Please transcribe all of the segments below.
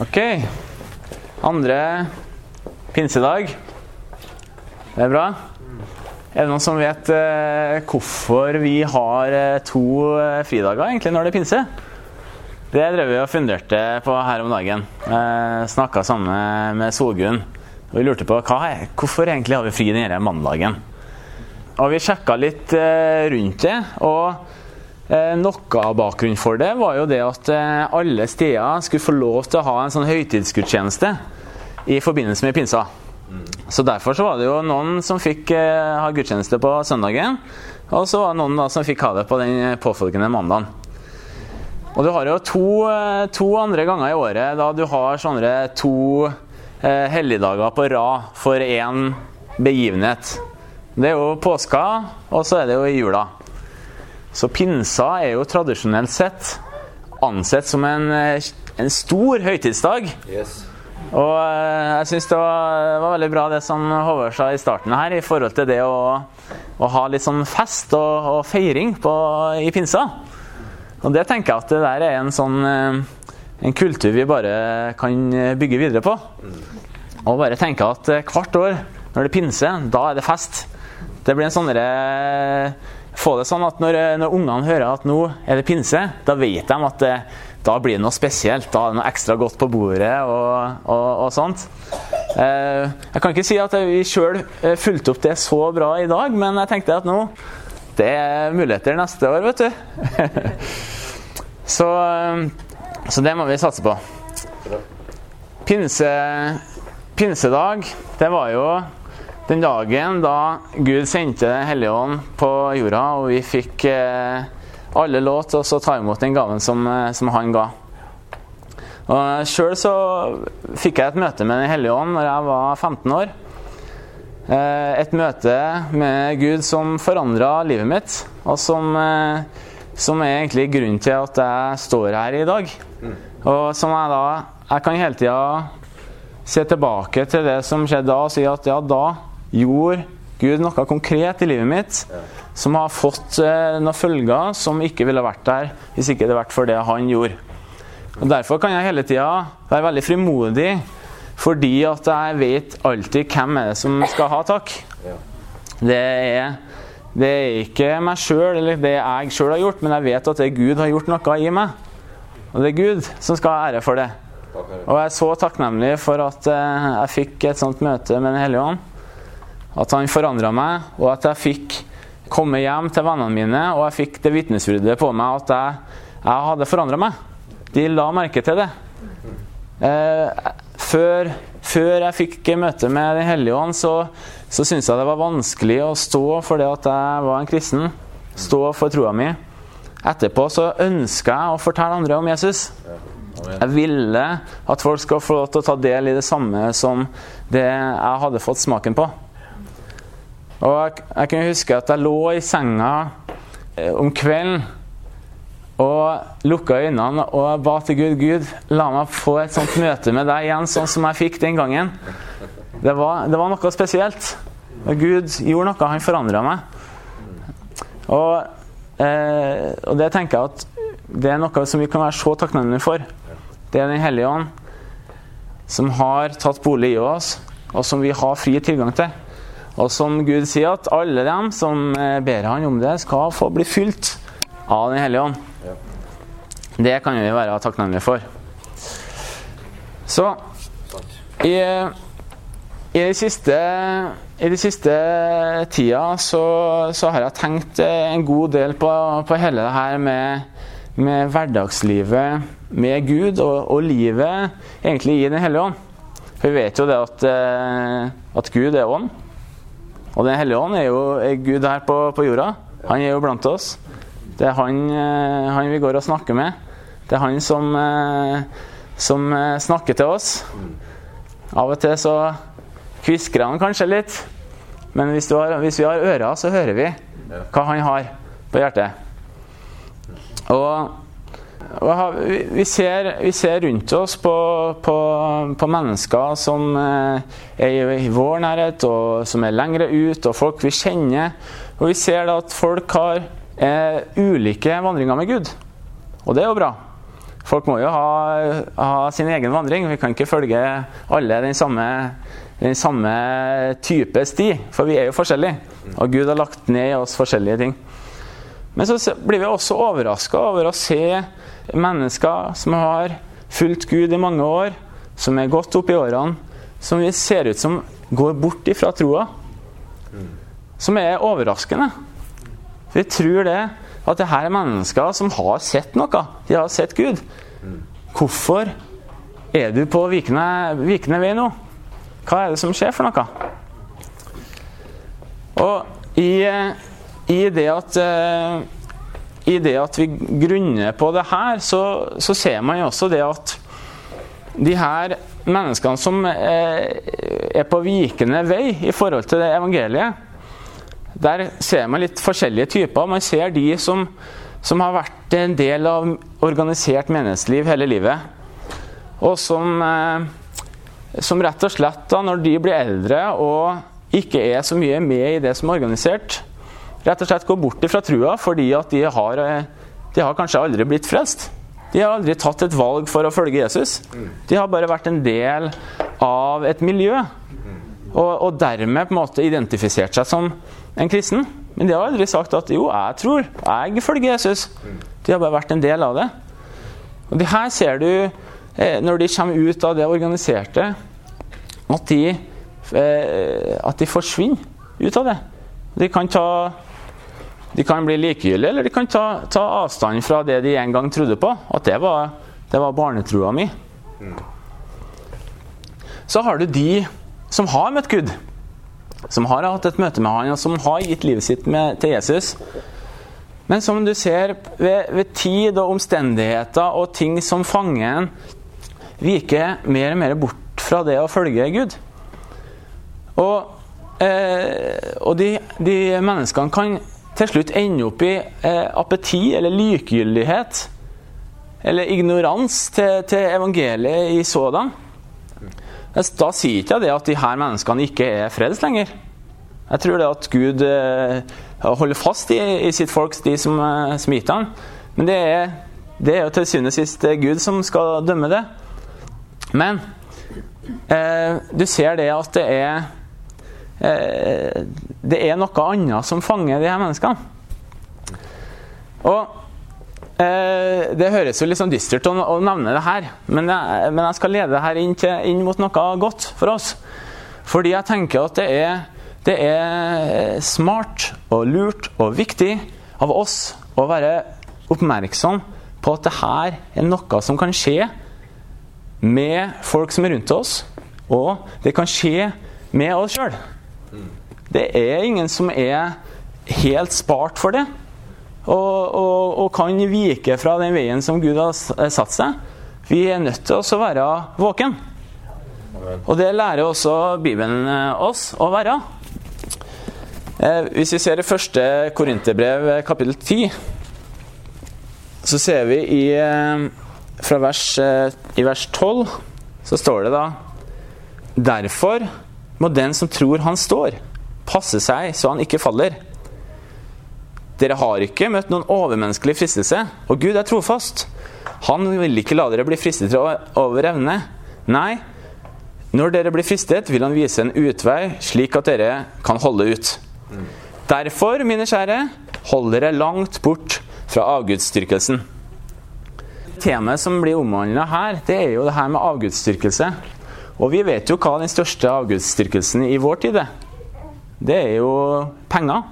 Ok. Andre pinsedag. Det er bra. Er det noen som vet eh, hvorfor vi har eh, to eh, fridager egentlig når det er pinse? Det drev vi og funderte på her om dagen. Eh, Snakka sammen med Solgunn. Og vi lurte på hva hvorfor egentlig har vi fri denne mandagen. Og vi sjekka litt eh, rundt det. og Noe av bakgrunnen for det var jo det at eh, alle steder skulle få lov til å ha en sånn høytidsgudstjeneste i forbindelse med pinsa. Så Derfor så var det jo noen som fikk eh, ha gudstjeneste på søndagen, og så var det noen da som fikk ha det på den påfølgende mandagen. Og du har jo to, eh, to andre ganger i året da du har sånne to eh, helligdager på rad for én begivenhet. Det er jo påska, og så er det jo i jula. Så pinsa er jo tradisjonelt sett ansett som en, eh, en stor høytidsdag. Yes. Og eh, jeg syns det var, var veldig bra det som Håvard sa i starten her, i forhold til det å, å ha litt sånn fest og, og feiring på, i pinsa. Og det tenker jeg at det der er en sånn eh, en kultur vi bare kan bygge videre på. Og bare tenke at hvert år når det er pinse, da er det fest. Det blir en sånn derre Få det sånn at når, når ungene hører at nå er det pinse, da vet de at det, da blir det noe spesielt. Da er det noe ekstra godt på bordet og, og, og sånt. Eh, jeg kan ikke si at vi sjøl fulgte opp det så bra i dag, men jeg tenkte at nå det er muligheter neste år, vet du. så, eh, så det må vi satse på. Pinse, pinsedag, det var jo den dagen da Gud sendte Den hellige ånd på jorda, og vi fikk eh, alle lov til å ta imot den gaven som, eh, som han ga. Og Sjøl så fikk jeg et møte med Den hellige ånd når jeg var 15 år. Eh, et møte med Gud som forandra livet mitt, og som, som er egentlig grunnen til at jeg står her i dag. Og som jeg da Jeg kan hele tida se tilbake til det som skjedde da, og si at ja, da gjorde Gud noe konkret i livet mitt som har fått eh, noen følger som ikke ville vært der hvis ikke det hadde vært for det han gjorde. Og Derfor kan jeg hele tida være veldig frimodig, fordi at jeg vet alltid hvem er det som skal ha takk. Det er, det er ikke meg sjøl eller det jeg sjøl har gjort, men jeg vet at det Gud har gjort noe i meg. Og det er Gud som skal ha ære for det. Og jeg er så takknemlig for at eh, jeg fikk et sånt møte med Den hellige ånd. At han forandra meg, og at jeg fikk komme hjem til vennene mine, og jeg fikk det vitnesbyrdet på meg at jeg, jeg hadde forandra meg. De la merke til det. Eh, før, før jeg fikk møte med Den hellige ånd, så, så syntes jeg det var vanskelig å stå for det at jeg var en kristen. Stå for troa mi. Etterpå så ønska jeg å fortelle andre om Jesus. Jeg ville at folk skal få lov til å ta del i det samme som det jeg hadde fått smaken på. Og jeg, jeg kan huske at jeg lå i senga eh, om kvelden og lukka øynene og ba til Gud Gud, la meg få et sånt møte med deg igjen, sånn som jeg fikk den gangen. Det var, det var noe spesielt. Gud gjorde noe. Han forandra meg. Og, eh, og det tenker jeg at det er noe som vi kan være så takknemlige for. Det er Den hellige ånd som har tatt bolig i oss, og som vi har fri tilgang til. Og som Gud sier at alle dem som eh, ber Han om det, skal få bli fylt av Den hellige ånd. Det kan vi være takknemlige for. Så i, i de siste i de siste tida så, så har jeg tenkt en god del på, på hele det her med, med hverdagslivet med Gud og, og, livet egentlig i Den hellige ånd. For vi vet jo det at, at Gud er ånd. Og Den hellige ånd er jo er Gud her på, på, jorda. Han er jo blant oss. Det er han, han vi går og snakker med. Det er han som, som snakker til oss. Av og til så kviskrer han kanskje litt, men hvis, har, hvis vi har ører, så hører vi hva han har på hjertet. Og, vi, ser, vi, ser, rundt oss på, på, på mennesker som eh, er i vår nærhet, og som er lengre ut, og folk vi kjenner. Og vi ser at folk har eh, ulike vandringer med Gud. Og det er jo bra. Folk må jo ha, ha, sin egen vandring. Vi kan ikke følge alle den samme, den samme type sti, for vi er jo forskjellige. Og Gud har lagt ned i oss forskjellige ting. Men så blir vi også overraska over å se mennesker som har fulgt Gud i mange år, som er godt opp i årene, som vi ser ut som går bort ifra troa. Som er overraskende. Vi tror det at det her er mennesker som har sett noe. De har sett Gud. Hvorfor er du på vikende, vikende vei nå? Hva er det som skjer for noe? Og i, i, det at eh, I det at vi grunner på det her, så, så ser man jo også det at de her menneskene som eh, er på vikende vei i forhold til det evangeliet, der ser man litt forskjellige typer. Man ser de som, som har vært en del av organisert menighetsliv hele livet. Og som, eh, som rett og slett, da, når de blir eldre og ikke er så mye med i det som er organisert, rett og slett går bort fra trua fordi at de har, eh, de har kanskje aldri blitt frelst. De har aldri tatt et valg for å følge Jesus. De har bare vært en del av et miljø. Og, og dermed på en måte identifisert seg som en kristen. Men de har aldri sagt at 'jo, jeg tror, jeg følger Jesus'. De har bare vært en del av det. Og det her ser du eh, når de kommer ut av det organiserte, at de, eh, at de forsvinner ut av det. De kan, ta, de kan bli likegyldige, eller de kan ta, ta, avstand fra det de en gang trodde på. At det var, det var barnetrua mi. Så har du de som har møtt Gud som har hatt et møte med han, og som har gitt livet sitt med, til Jesus. Men som du ser, ved, ved, tid og omstendigheter og ting som fanger en, viker mer og mer bort fra det å følge Gud. Og, eh, og de, de, menneskene kan til slutt ender opp i eh, apeti eller likegyldighet. Eller ignorans til, til evangeliet i sådan. Da sier ikke jeg det at de her menneskene ikke er frelst lenger. Jeg tror det at Gud eh, holder fast i, i sitt folk, de som eh, smiter ham. Men det er, det er jo til syvende og sist eh, Gud som skal dømme det. Men eh, du ser det at det er Det er noe annet som fanger de her menneskene. Og Eh, det høres jo litt sånn dystert å nevne det her, men jeg, men jeg, skal lede det her inn, til, inn, mot noe godt for oss. Fordi jeg tenker at det er, det er smart og lurt og viktig av oss å være oppmerksom på at det her er noe som kan skje med folk som er rundt oss, og det kan skje med oss sjøl. Det er ingen som er helt spart for det og, og, og, kan vike fra den veien som Gud har satt seg. Vi er nødt til å være våken. Og det lærer også Bibelen eh, oss å være. Eh, hvis vi ser det første Korinterbrev, eh, kapittel 10, så ser vi i, vers, i vers 12 så står det da Derfor må den som tror han står, passe seg så han ikke faller. Dere har ikke møtt noen overmenneskelig fristelse, og Gud er trofast. Han vil ikke la dere bli fristet over evne. Nei, når dere blir fristet, vil han vise en utvei, slik at dere kan holde ut. Derfor, mine kjære, hold dere langt bort fra avgudsdyrkelsen. Temaet som blir omhandla her, det er jo det her med avgudsdyrkelse. Og vi vet jo hva den største avgudsdyrkelsen i vår tid er. Det er jo penger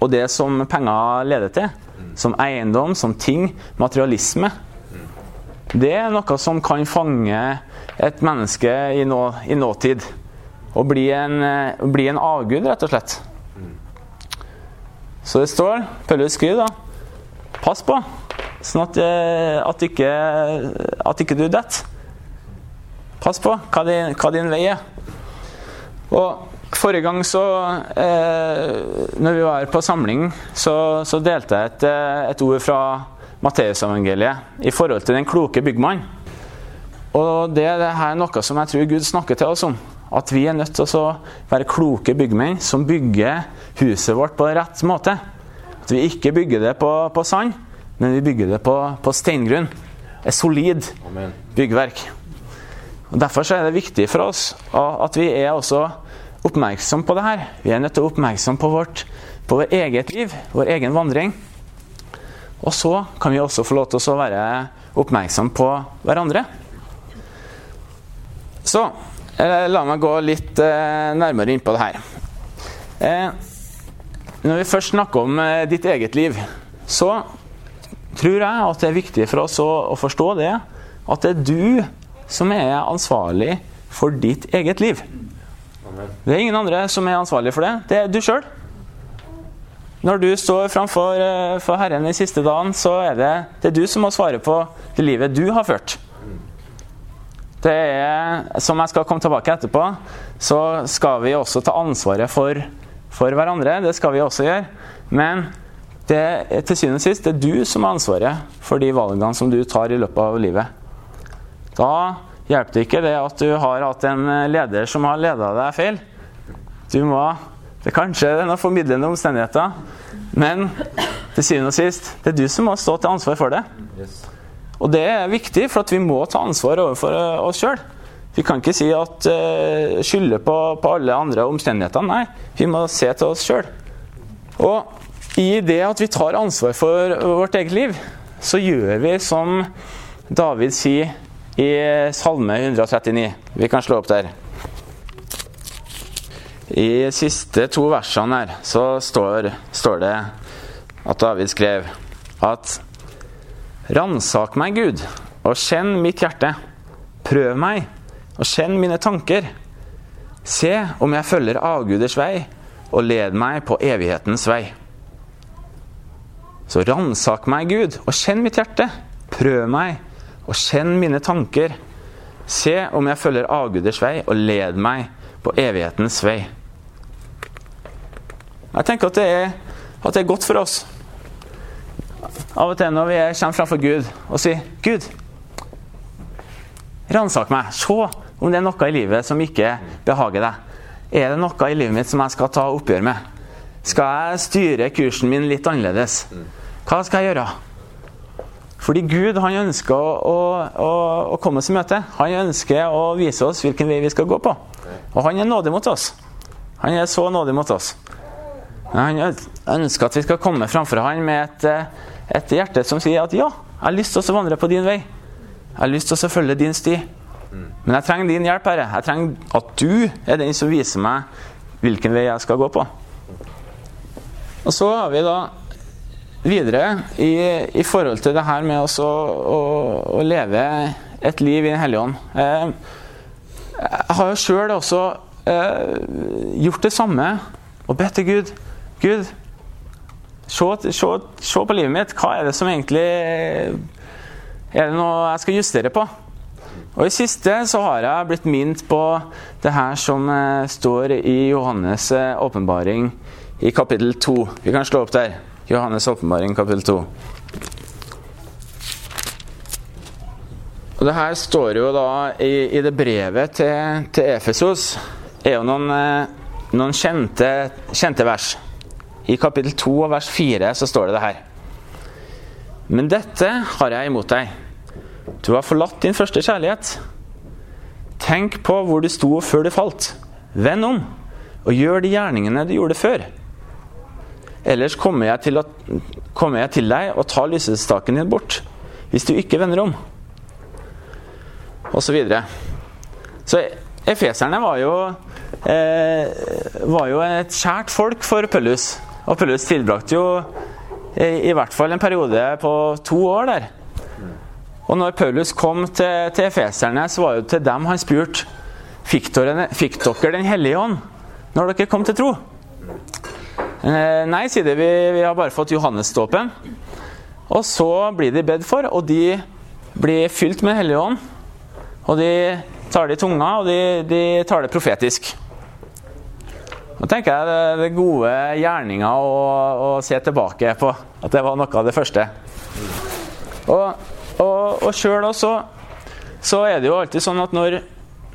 og det som penger leder til, som eiendom, som ting, materialisme, det er noe som kan fange et menneske i, nå, i nåtid. Og bli en, eh, bli en, avgud, rett og slett. Så det står Paulus skriver da Pass på, sånn at, eh, at, ikke, at ikke du detter. Pass på hva din, hva din vei er. Og Forrige gang så eh, når vi var på samling, så, så delte jeg et, eh, et ord fra Matteusevangeliet i forhold til den kloke byggmann. Og det, det her er noe som jeg tror Gud snakker til oss om. At vi er nødt til å være kloke byggmenn som bygger huset vårt på rett måte. At vi ikke bygger det på, på sand, men vi bygger det på, på steingrunn. et solid byggverk. Og Derfor så er det viktig for oss at vi er også oppmerksom på det her. Vi er nødt til å oppmerksom på vårt på vår eget liv, vår egen vandring. Og så kan vi også få lov til å være oppmerksom på hverandre. Så eh, la meg gå litt eh, nærmere inn på det her. Eh, når vi først snakker om ditt eget liv, så tror jeg at det er viktig for oss å, å forstå det. At det er du som er ansvarlig for ditt eget liv. Det er ingen andre som er ansvarlig for det. Det er du sjøl. Når du står framfor eh, for Herren i siste dagen, så er det, det er du som må svare på det livet du har ført. Det er, Som jeg skal komme tilbake etterpå, så skal vi også ta ansvaret for, for hverandre. Det skal vi også gjøre. Men det til syvende og sist det er du som har ansvaret for de valgene som du tar i løpet av livet. Da hjelper det ikke det at du har hatt en leder som har leda deg feil. Du må det Kanskje det er noen formidlende omstendigheter, men til syvende og sist det er du som må stå til ansvar for det. Og det er viktig, for at vi må ta ansvar overfor eh, oss sjøl. Vi kan ikke si at uh, skylde på, på, alle andre omstendigheter. Nei, vi må se til oss sjøl. Og i det at vi tar ansvar for vårt eget liv, så gjør vi som David sier i Salme 139. Vi kan slå opp der. I siste to versene her så står, står det at David skrev at Ransak meg, Gud, og kjenn mitt hjerte. Prøv meg, og kjenn mine tanker. Se om jeg følger avguders vei, og led meg på evighetens vei. Så ransak meg, Gud, og kjenn mitt hjerte. Prøv meg, og kjenn mine tanker. Se om jeg følger avguders vei, og led meg på evighetens vei. Jeg tenker at det er, at det er godt for oss av og til når vi kommer framfor Gud og sier 'Gud, ransak meg. Se om det er noe i livet som ikke behager deg. Er det noe i livet mitt som jeg skal ta oppgjør med? Skal jeg styre kursen min litt annerledes? Hva skal jeg gjøre? Fordi Gud han ønsker å, å, å komme oss i møte. Han ønsker å vise oss hvilken vei vi skal gå på. Og han er nådig mot oss. Han er så nådig mot oss. Han ønsker at vi skal komme framfor han med et, et hjerte som sier at ja, jeg har lyst til å vandre på din vei. Jeg har lyst til å følge din sti. Men jeg trenger din hjelp, Herre. Jeg trenger at du er den som viser meg hvilken vei jeg skal gå på. Og så har vi da videre i, i forhold til det her med å, å, å leve et liv i Den hellige ånd. Eh, jeg har jo sjøl også eh, gjort det samme og bedt til Gud Gud, se, se, se, på livet mitt. Hva er det som egentlig Er det noe jeg skal justere på? Og I siste så har jeg blitt minnet på det her som eh, står i Johannes' eh, åpenbaring i kapittel 2. Vi kan slå opp der. Johannes' åpenbaring kapittel 2. Og Det her står jo da i, i det brevet til, til Efesos. er jo noen, eh, noen kjente, kjente vers. I kapittel 2 og vers 4 så står det det her. Men dette har jeg imot deg. Du har forlatt din første kjærlighet. Tenk på hvor du sto før du falt. Vend om, og gjør de gjerningene du gjorde før. Ellers kommer jeg til, å, kommer jeg til deg og tar lysestaken din bort, hvis du ikke vender om. Og så videre. Så efeserne var jo, eh, var jo et kjært folk for Pøllus. Og Pøllus tilbrakte jo i, i, hvert fall en periode på to år der. Og når Paulus kom til, til efeserne, så var det til dem han spurte fikk fikk dere Den hellige ånd når dere kom til tro. Eh, nei, sier de, vi, vi har bare fått Johannesdåpen. Og så blir de bedt for, og de blir fylt med Hellig ånd. Og de tar det i tunga, og de, de tar det profetisk. Nå tenker jeg det, det gode gjerninger å, å, se tilbake på. At det var noe av det første. Og, og, og sjøl også så er det jo alltid sånn at når,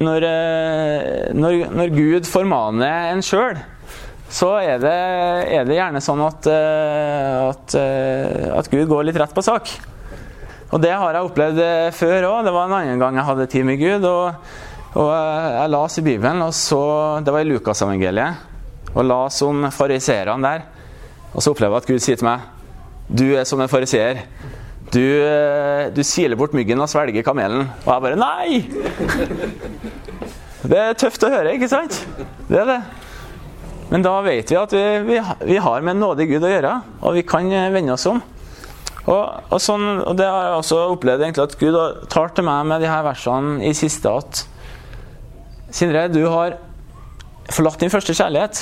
når, eh, når, når Gud formaner en sjøl, så er det, er det, gjerne sånn at, eh, at, eh, at, Gud går litt rett på sak. Og det har jeg opplevd eh, før òg. Det var en annen gang jeg hadde tid med Gud. Og, og jeg las i Bibelen, og så, det var i Lukasevangeliet, og las om fariseerne der. Og så opplever jeg at Gud sier til meg Du er som en fariseer. Du, du siler bort myggen og svelger kamelen. Og jeg bare Nei! Det er tøft å høre, ikke sant? Det er det. Men da vet vi at vi, vi, vi har med en nådig Gud å gjøre, og vi kan eh, vende oss om. Og, og, sånn, og det har jeg også opplevd egentlig at Gud talt til meg med de her versene i siste at Sindre, du har forlatt din første kjærlighet.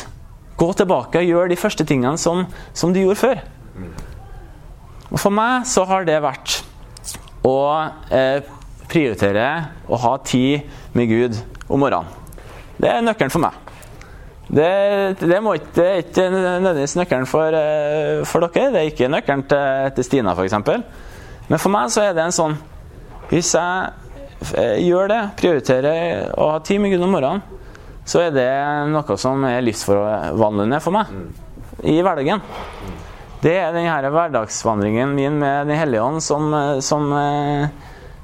Gå tilbake og gjør de første tingene som, som du gjorde før. Og For meg så har det vært å eh, prioritere å ha tid med Gud om morgenen. Det er nøkkelen for meg. Det, det, må ikke, det er ikke nødvendigvis nøkkelen for, eh, for, dere. Det er ikke nøkkelen til, til Stina, f.eks. Men for meg så er det en sånn Hvis jeg eh, gjør det, prioriterer å ha tid med Gud om morgenen, så er det noe som er livsforvandlende for meg i hverdagen. Det er denne hverdagsvandringen min med Den hellige ånd som, som,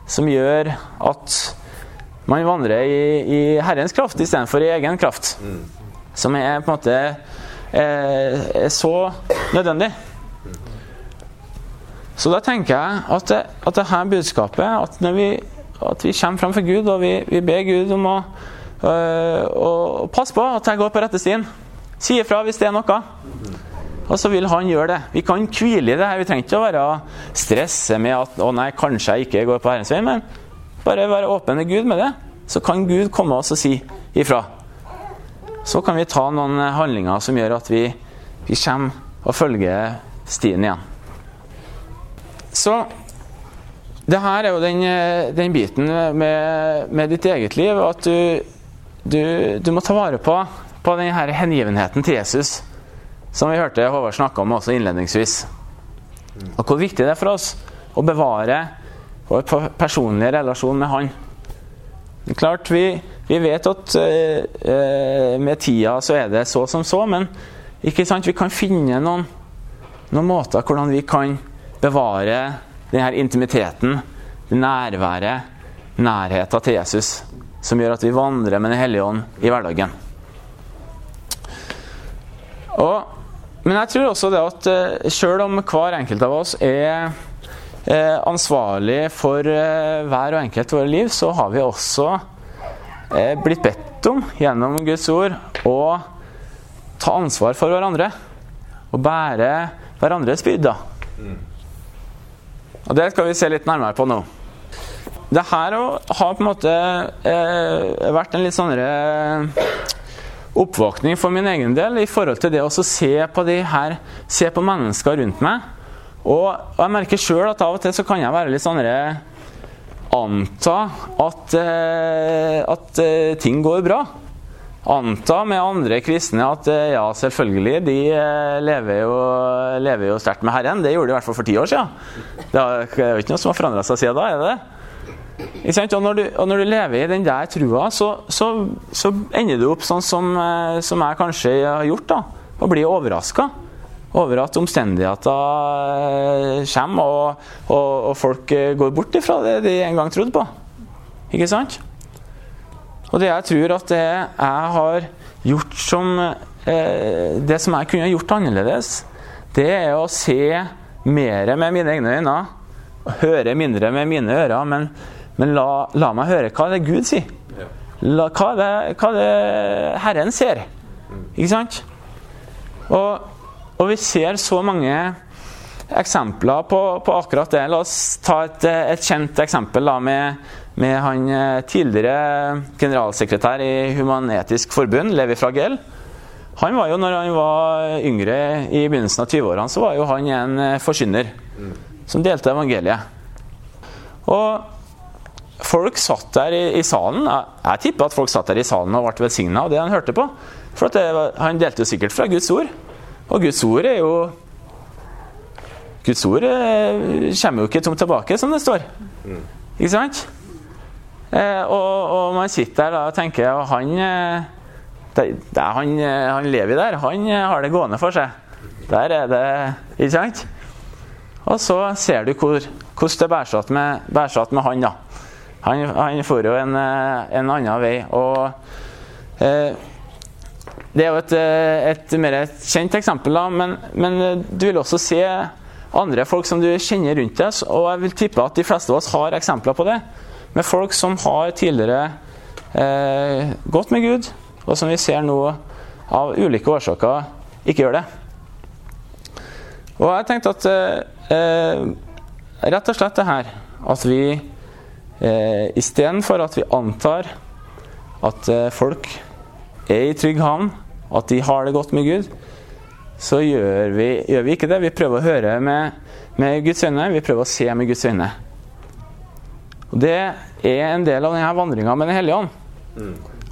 som, gjør at man vandrer i, i Herrens kraft istedenfor i egen kraft. Som er på en måte er, er så nødvendig. Så da tenker jeg at, det, at dette budskapet at vi, at vi kommer fram for Gud og vi, vi ber Gud om å øh, å, passe på at jeg går på rette stien. Si ifra hvis det er noe. Og så vil han gjøre det. Vi kan hvile i det her. Vi trenger ikke å være stresse med at 'Å nei, kanskje jeg ikke går på Herrens vei', men bare være åpen med Gud med det. Så kan Gud komme oss og si ifra så kan vi ta noen handlinger som gjør at vi, vi kommer og følger stien igjen. Så det her er jo den, den biten med, med, ditt eget liv, at du, du, du, må ta vare på, på denne hengivenheten til Jesus, som vi hørte Håvard snakke om også innledningsvis. Og hvor viktig det er for oss å bevare vår personlige relasjon med Han. Klart, vi, vi vet at eh, med tida så er det så som så, men vi kan finne noen, noen måter hvordan vi kan bevare denne intimiteten, nærværet, nærheten til Jesus, som gjør at vi vandrer med Den hellige ånd i hverdagen. Og, men jeg tror også det at sjøl selv om hver enkelt av oss er ansvarlig for uh, hver og enkelt i våre liv, så har vi også Eh, blitt bedt om gjennom Guds ord å ta ansvar for hverandre. Og bære hverandres byrder. Og det skal vi se litt nærmere på nå. Det her har på en måte eh, vært en litt sånn oppvåkning for min egen del i forhold til det å se på de her, se på mennesker rundt meg. Og, og jeg merker sjøl at av og til så kan jeg være litt sånn anta at, eh, at eh, ting går bra. Anta med andre kristne at eh, ja, selvfølgelig, de lever jo, lever jo sterkt med Herren. Det gjorde de i hvert fall for ti år siden. Det er jo ikke noe som har forandra seg siden da, er det det? Og når, du, og når, du, lever i den der trua, så, så, så ender du opp sånn som, som, jeg kanskje har gjort, da, og blir overraska over at omstendigheter eh, kommer, og, og, og, folk eh, går bort ifra det de en gang trodde på. Ikke sant? Og det jeg tror at det jeg har gjort som eh, Det som jeg kunne gjort annerledes, det er å se mer med mine egne øyne. Høre mindre med mine ører, men, men la, la, meg høre hva det er Gud sier. La, hva, det, hva det Herren ser. Ikke sant? Og og vi ser så mange eksempler på, på akkurat det. La oss ta et, et kjent eksempel da, med, med, han eh, tidligere generalsekretær i Human-Etisk Forbund, Levi Fragell. Han var jo, når han var yngre i begynnelsen av 20-årene, så var jo han en eh, forkynner som delte evangeliet. Og folk satt der i, i salen. Jeg, tipper at folk satt der i salen og ble velsigna av det han hørte på. For det, han delte jo sikkert fra Guds ord. Og Guds ord er jo Guds ord eh, kommer jo ikke tomt tilbake, som det står. Mm. Ikke sant? Eh, og, og, man sitter der da og tenker at han, eh, han, han lever der. Han har det gående for seg. Der er det Ikke sant? Og så ser du hvor, hvordan det bærer seg med, med, han. da. Han, han får jo en, en, annen vei. Og eh, Det er jo et, eh, et, mer kjent eksempel, da, men, men, eh, du vil også se andre folk som du kjenner rundt deg. Og jeg vil tippe at de fleste av oss har eksempler på det. Med folk som har tidligere eh, gått med Gud, og som vi ser nå av ulike årsaker ikke gjør det. Og jeg tenkte at eh, rett og slett det her at vi eh, istedenfor at vi antar at eh, folk er i trygg havn, at de har det godt med Gud, så gjør vi, gjør vi ikke det. Vi prøver å høre med, med, Guds øyne, vi prøver å se med Guds øyne. Og Det er en del av denne vandringa med Den hellige ånd.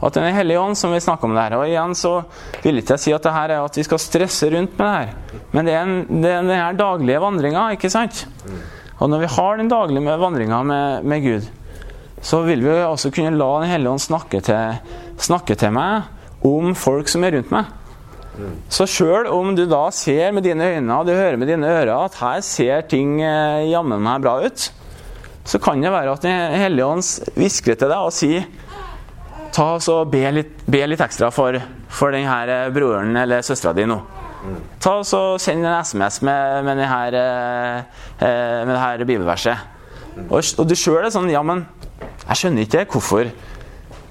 At Den hellige ånd, som vi snakker om det her. Og igjen så vil ikke jeg si at det her er at vi skal stresse rundt med det her. Men det er, en, det er denne daglige vandringa, ikke sant? Og når vi har den daglige vandringa med, med, Gud, så vil vi også kunne la Den hellige ånd snakke til, snakke til meg om folk som er rundt meg. Så sjøl om du da ser med dine øyne og du hører med dine ører at her ser ting eh, jammen meg bra ut, så kan det være at Den hellige ånd hvisker til deg og sier ta og be litt, be litt ekstra for, for denne eh, broren eller søstera di nå. Ta og Send en SMS med, med, denne, eh, med dette bibelverset. Og, og du sjøl er sånn Ja, men jeg skjønner ikke hvorfor.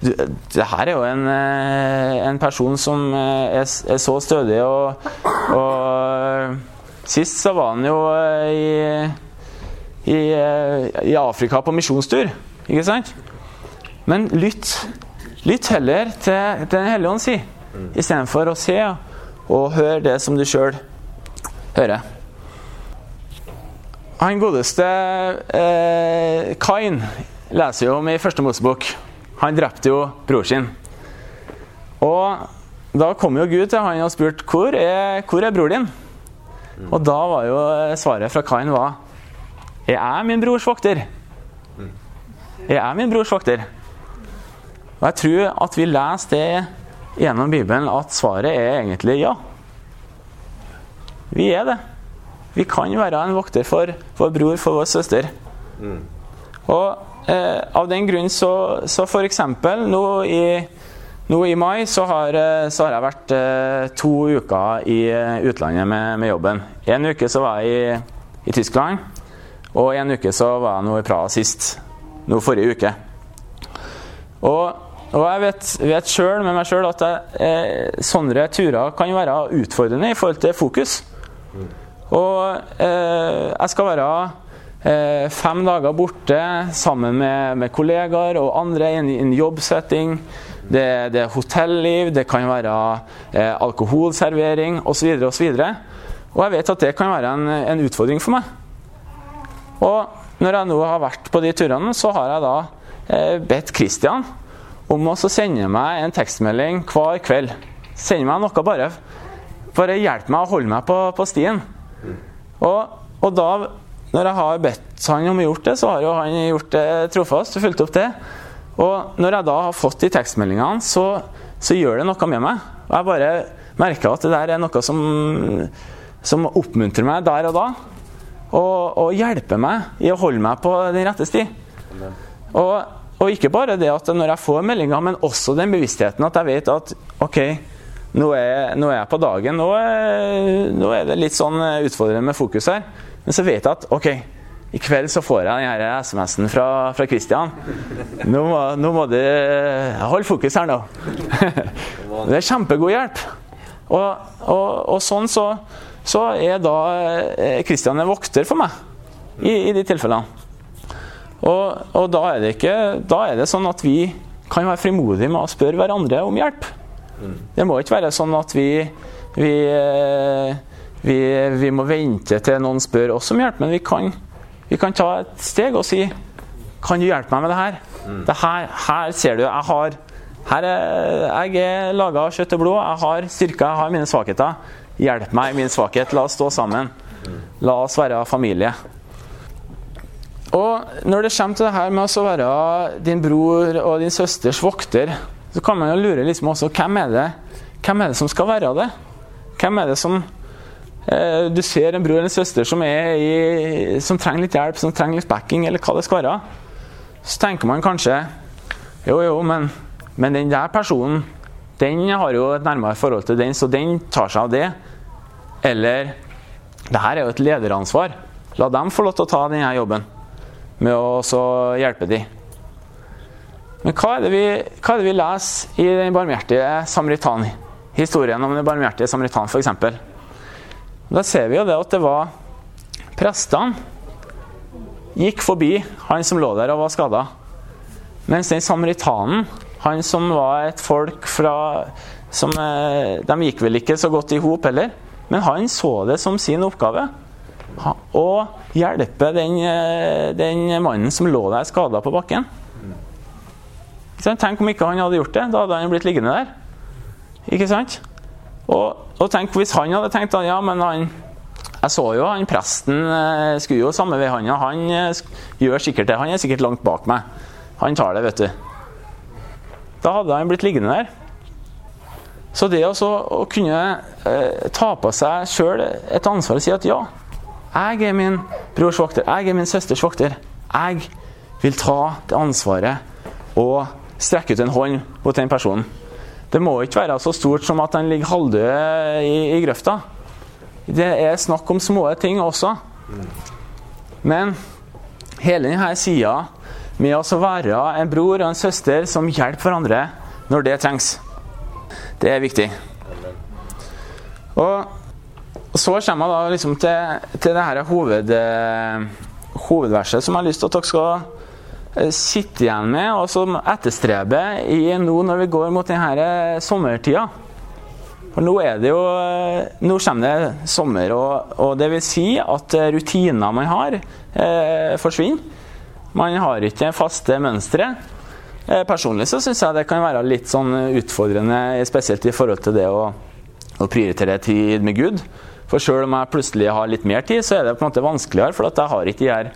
Det her er jo en, eh, en person som er, er, så stødig, og, og Sist så var han jo i, i, i Afrika på misjonstur, ikke sant? Men lytt Lytt heller til Den hellige ånd, si, istedenfor å se og høre det som du sjøl hører. Han godeste eh, Kain leser jo om i første Mosebok. Han drepte jo bror sin. Og da kom jo Gud til han og spurte hvor er, hvor er bror din? Og da var jo svaret fra Kain var Er jeg min brors vokter? Er jeg min brors vokter? Og Jeg tror at vi leser det gjennom Bibelen at svaret er egentlig ja. Vi er det. Vi kan være en vokter for vår bror, for vår søster. Mm. Og eh, av den grunn så, så f.eks. Nå, nå i mai så har, eh, så har jeg vært eh, to uker i eh, utlandet med, med, jobben. En uke så var jeg i, i Tyskland, og en uke så var jeg nå i Praha sist. Nå forrige uke. Og og jeg vet, vet sjøl med meg sjøl at jeg, eh, sånne turer kan være utfordrende i forhold til fokus. Og eh, jeg skal være eh, fem dager borte sammen med, med kollegaer og andre i en, en jobbsetting. Det, det, er hotelliv, det kan være eh, alkoholservering osv. osv. Og jeg vet at det kan være en, en utfordring for meg. Og når jeg nå har vært på de turene, så har jeg da eh, bedt Kristian om å sende meg en tekstmelding hver kveld. Send meg noe, bare. Bare hjelp meg å holde meg på, på stien. Og, og, da, når jeg har bedt han om å gjort det, så har jo han gjort det trofast og fulgt opp det. Og når jeg da har fått de tekstmeldingene, så, så gjør det noe med meg. Og jeg bare merker at det der er noe som, som oppmuntrer meg der og da. Og, og hjelper meg i å holde meg på den rette sti. Og og ikke bare det at når jeg får meldinger, men også den bevisstheten at jeg vet at OK, nå er, nå er jeg på dagen. Nå er, nå er, det litt sånn utfordrende med fokus her. Men så vet jeg at OK, i kveld så får jeg denne SMS-en fra, fra Christian. Nå må, nå må du holde fokus her nå. det er kjempegod hjelp. Og, og, og sånn så, så, er da Kristian en vokter for meg i, i de tilfellene. Og, og da, er ikke, da, er det sånn at vi kan være frimodige med å spørre hverandre om hjelp. Mm. Det må ikke være sånn at vi, vi, eh, vi, vi må vente til noen spør oss om hjelp, men vi kan, vi kan ta et steg og si Kan du hjelpe meg med det her? Mm. Det her, her ser du, jeg har her er, jeg er laga av kjøtt og blod. Jeg har styrker, jeg har mine svakheter. Hjelp meg i min svakhet. La oss stå sammen. Mm. La oss være familie. Og når det kommer til det her med å være din bror og din søsters vokter, så kan man jo lure liksom også hvem er det, hvem er det som skal være det? Hvem er det som du ser en bror eller en søster som, i, som, trenger litt hjelp, som trenger litt backing, eller hva det skal være. Så tenker man kanskje jo, jo, men, men den der personen den har jo et nærmere forhold til den, så den tar seg av det. Eller det her er jo et lederansvar. La dem få lov til å ta denne jobben med å hjelpe dem. Men hva er, det vi, hva det vi leser i den barmhjertige samaritan? Historien om den barmhjertige samaritan, f.eks. Da ser vi jo det at det var prestene gikk forbi han som lå der og var skada. Mens den samaritanen, han som var et folk fra som, eh, De gikk vel ikke så godt i hop heller, men han så det som sin oppgave å hjelpe den, eh, den mannen som lå der skada på bakken. Tenk om ikke han hadde gjort det. Da hadde han blitt liggende der. Ikke sant? Og, og tenk hvis han hadde tenkt at ja, men han Jeg så jo han presten eh, skulle jo samme vei, han. Han eh, gjør sikkert det. Han er sikkert langt bak meg. Han tar det, vet du. Da hadde han blitt liggende der. Så det også, å kunne eh, ta på seg sjøl et ansvar og si at ja, jeg er min brors vokter, jeg er min søsters vokter. Jeg vil ta det ansvaret og strekke ut en hånd mot den personen. Det må ikke være så stort som at han ligger halvdød i, i grøfta. Det er snakk om små ting også. Men hele denne sida med å være en bror og en søster som hjelper hverandre når det trengs, det er viktig. Og så kommer jeg da liksom til, til det her hoved, hovedverset som jeg har lyst til at dere skal Eh, sitter igjen med, og som etterstreber nå når vi går mot denne eh, sommertida. For nå er det jo eh, Nå kommer det sommer, og, og det vil si at rutiner man har, eh, forsvinner. Man har ikke faste mønstre. Eh, personlig så syns jeg det kan være litt sånn utfordrende, spesielt i forhold til det å, å prioritere tid med Gud. For sjøl om jeg plutselig har litt mer tid, så er det på en måte vanskeligere, for jeg har ikke de her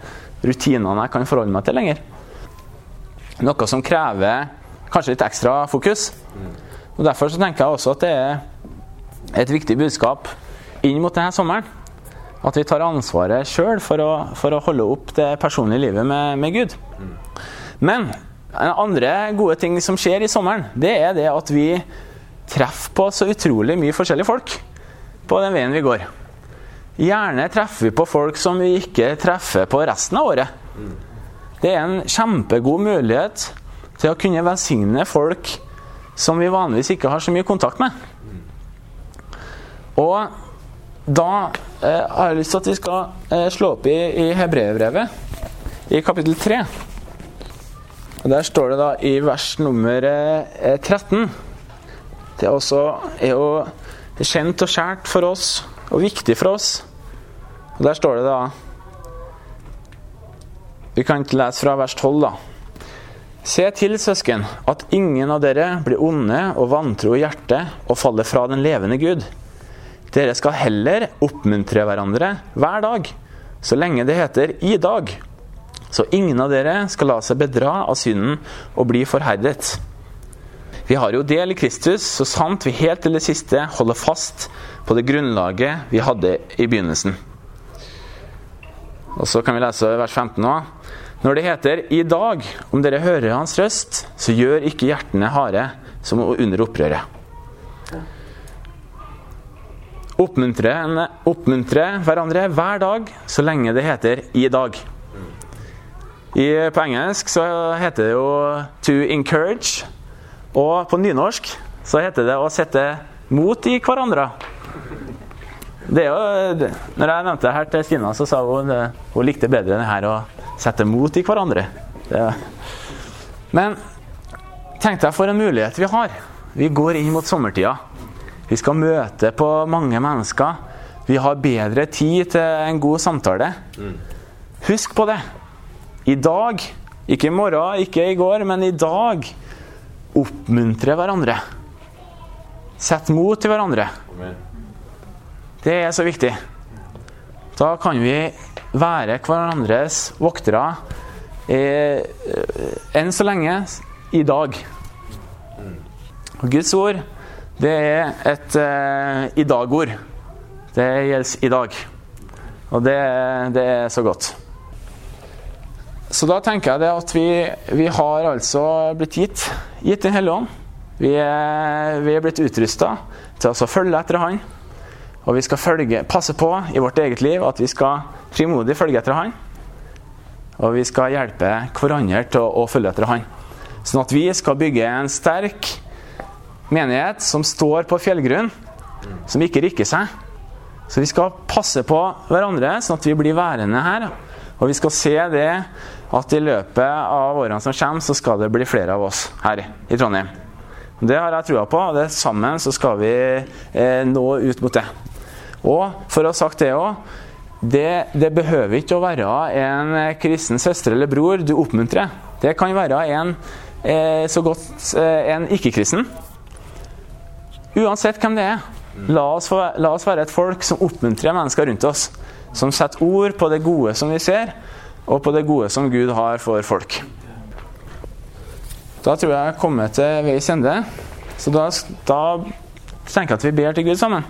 rutinene jeg kan forholde meg til lenger. Noe som krever kanskje litt ekstra fokus. Og Derfor så tenker jeg også at det er et viktig budskap inn mot denne sommeren. At vi tar ansvaret sjøl for, for, å holde opp det personlige livet med, med Gud. Men andre gode ting som skjer i sommeren, det er det at vi treffer på så utrolig mye forskjellige folk på den veien vi går. Gjerne treffer vi på folk som vi ikke treffer på resten av året. Det er en kjempegod mulighet til å kunne velsigne folk som vi vanligvis ikke har så mye kontakt med. Og da eh, har jeg lyst til at vi skal eh, slå opp i, i Hebreerbrevet, i kapittel 3. Og Der står det da i vers nummer eh, 13 Det er også er jo kjent og skjært for oss, og viktig for oss. Og Der står det da vi kan ikke lese fra vers 12, da. Se til, søsken, at ingen av dere blir onde og vantro i hjertet og faller fra den levende Gud. Dere skal heller oppmuntre hverandre hver dag, så lenge det heter i dag. Så ingen av dere skal la seg bedra av synden og bli forherdet. Vi har jo del i Kristus, så sant vi helt til det siste holder fast på det grunnlaget vi hadde i begynnelsen. Og Så kan vi lese vers 15 nå. Når det heter 'I dag, om dere hører hans røst, så gjør ikke hjertene harde som under opprøret'. Oppmuntre, oppmuntre hverandre hver dag så lenge det heter 'i dag'. I, på engelsk så heter det jo 'to encourage', og på nynorsk så heter det å sette mot i hverandre. Det er jo, når jeg nevnte det her til Stina, så sa hun at hun likte bedre det her å sette mot i hverandre. Det. Men tenk deg for en mulighet vi har. Vi går inn mot sommertida. Vi skal møte på mange mennesker. Vi har bedre tid til en god samtale. Husk på det. I dag, ikke i morgen, ikke i går, men i dag oppmuntre hverandre. Sett mot til hverandre. Det er så viktig. Da kan vi være hverandres voktere eh, enn så lenge i dag. Og Guds ord, det er et eh, i dag-ord. Det gjelder i dag. Og det, det er så godt. Så da tenker jeg det at vi, vi har altså blitt gitt, gitt Den hellige ånd. Vi er, vi er blitt utrusta til å følge etter Han. Og vi skal følge, passe på i vårt eget liv at vi skal frimodig følge etter Han. Og vi skal hjelpe hverandre til å, å følge etter Han. Sånn at vi skal bygge en sterk menighet som står på fjellgrunn, som ikke rikker seg. Så vi skal passe på hverandre, sånn at vi blir værende her. Og vi skal se det at i løpet av årene som kommer, så skal det bli flere av oss her i Trondheim. Det har jeg trua på, og det sammen så skal vi eh, nå ut mot det. Og for å ha sagt det òg det, det, behøver ikke å være en kristen søster eller bror du oppmuntrer. Det kan være en eh, så godt eh, en ikke-kristen. Uansett hvem det er. La oss, la oss, være et folk som oppmuntrer mennesker rundt oss. Som setter ord på det gode som vi ser, og på det gode som Gud har for folk. Da tror jeg jeg er kommet til veis ende. Så da, da tenker jeg at vi ber til Gud sammen.